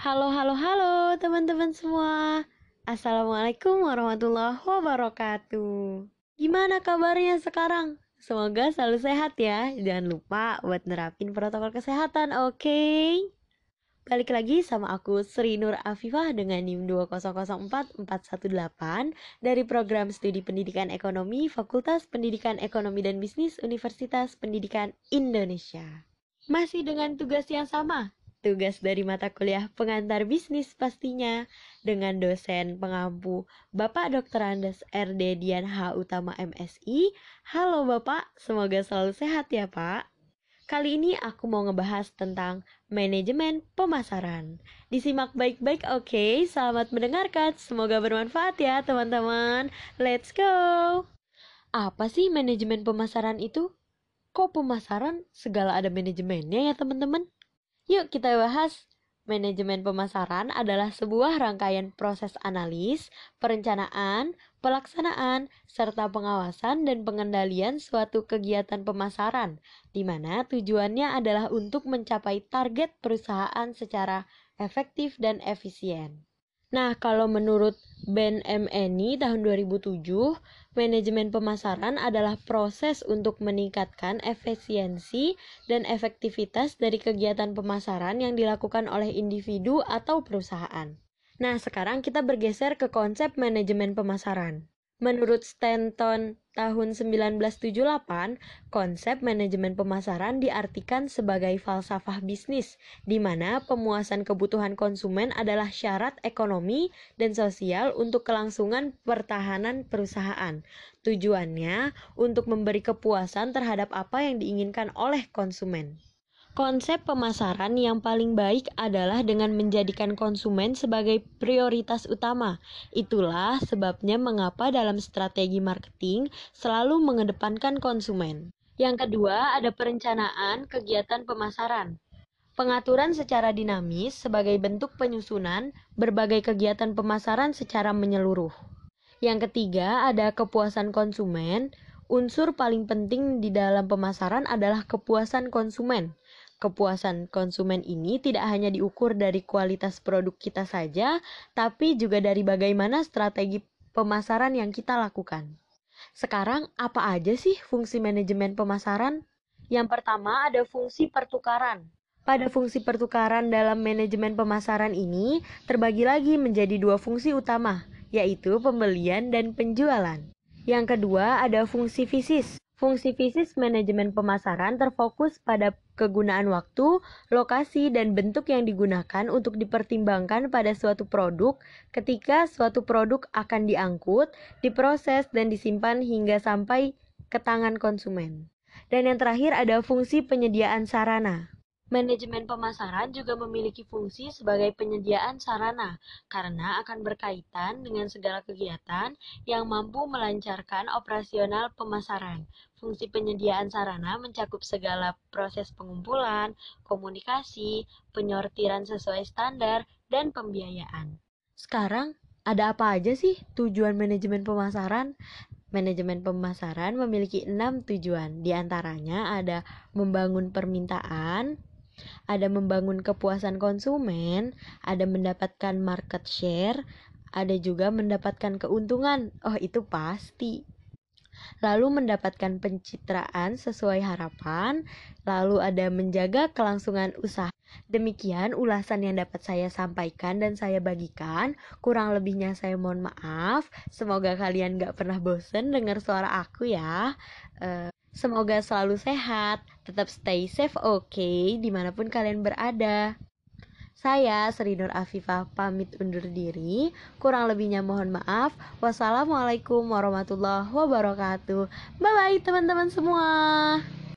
Halo, halo, halo teman-teman semua. Assalamualaikum warahmatullahi wabarakatuh. Gimana kabarnya sekarang? Semoga selalu sehat ya. Jangan lupa buat nerapin protokol kesehatan, oke? Okay? Balik lagi sama aku Sri Nur Afifah dengan NIM 2004418 dari program studi pendidikan ekonomi Fakultas Pendidikan Ekonomi dan Bisnis Universitas Pendidikan Indonesia. Masih dengan tugas yang sama, tugas dari mata kuliah pengantar bisnis pastinya dengan dosen pengampu Bapak Dr. Andes RD Dian H. Utama MSI. Halo Bapak, semoga selalu sehat ya Pak. Kali ini aku mau ngebahas tentang manajemen pemasaran. Disimak baik-baik oke, okay? selamat mendengarkan. Semoga bermanfaat ya teman-teman. Let's go! Apa sih manajemen pemasaran itu? Kok pemasaran segala ada manajemennya ya teman-teman? Yuk kita bahas. Manajemen pemasaran adalah sebuah rangkaian proses analis, perencanaan, pelaksanaan, serta pengawasan dan pengendalian suatu kegiatan pemasaran, di mana tujuannya adalah untuk mencapai target perusahaan secara efektif dan efisien. Nah, kalau menurut Ben M. Eni tahun 2007, manajemen pemasaran adalah proses untuk meningkatkan efisiensi dan efektivitas dari kegiatan pemasaran yang dilakukan oleh individu atau perusahaan. Nah, sekarang kita bergeser ke konsep manajemen pemasaran. Menurut Stanton tahun 1978, konsep manajemen pemasaran diartikan sebagai falsafah bisnis, di mana pemuasan kebutuhan konsumen adalah syarat ekonomi dan sosial untuk kelangsungan pertahanan perusahaan. Tujuannya untuk memberi kepuasan terhadap apa yang diinginkan oleh konsumen. Konsep pemasaran yang paling baik adalah dengan menjadikan konsumen sebagai prioritas utama. Itulah sebabnya mengapa dalam strategi marketing selalu mengedepankan konsumen. Yang kedua, ada perencanaan kegiatan pemasaran. Pengaturan secara dinamis sebagai bentuk penyusunan berbagai kegiatan pemasaran secara menyeluruh. Yang ketiga, ada kepuasan konsumen. Unsur paling penting di dalam pemasaran adalah kepuasan konsumen. Kepuasan konsumen ini tidak hanya diukur dari kualitas produk kita saja, tapi juga dari bagaimana strategi pemasaran yang kita lakukan. Sekarang, apa aja sih fungsi manajemen pemasaran? Yang pertama ada fungsi pertukaran. Pada fungsi pertukaran dalam manajemen pemasaran ini terbagi lagi menjadi dua fungsi utama, yaitu pembelian dan penjualan. Yang kedua ada fungsi fisis. Fungsi fisis manajemen pemasaran terfokus pada kegunaan waktu, lokasi, dan bentuk yang digunakan untuk dipertimbangkan pada suatu produk ketika suatu produk akan diangkut, diproses, dan disimpan hingga sampai ke tangan konsumen. Dan yang terakhir ada fungsi penyediaan sarana. Manajemen pemasaran juga memiliki fungsi sebagai penyediaan sarana karena akan berkaitan dengan segala kegiatan yang mampu melancarkan operasional pemasaran. Fungsi penyediaan sarana mencakup segala proses pengumpulan, komunikasi, penyortiran sesuai standar, dan pembiayaan. Sekarang, ada apa aja sih tujuan manajemen pemasaran? Manajemen pemasaran memiliki enam tujuan, di antaranya ada membangun permintaan, ada membangun kepuasan konsumen, ada mendapatkan market share, ada juga mendapatkan keuntungan. Oh, itu pasti. Lalu mendapatkan pencitraan sesuai harapan, lalu ada menjaga kelangsungan usaha. Demikian ulasan yang dapat saya sampaikan dan saya bagikan. Kurang lebihnya saya mohon maaf. Semoga kalian gak pernah bosen dengar suara aku ya. Uh, Semoga selalu sehat, tetap stay safe oke, okay, di mana pun kalian berada. Saya Sri Nur Afifah pamit undur diri. Kurang lebihnya mohon maaf. Wassalamualaikum warahmatullahi wabarakatuh. Bye bye teman-teman semua.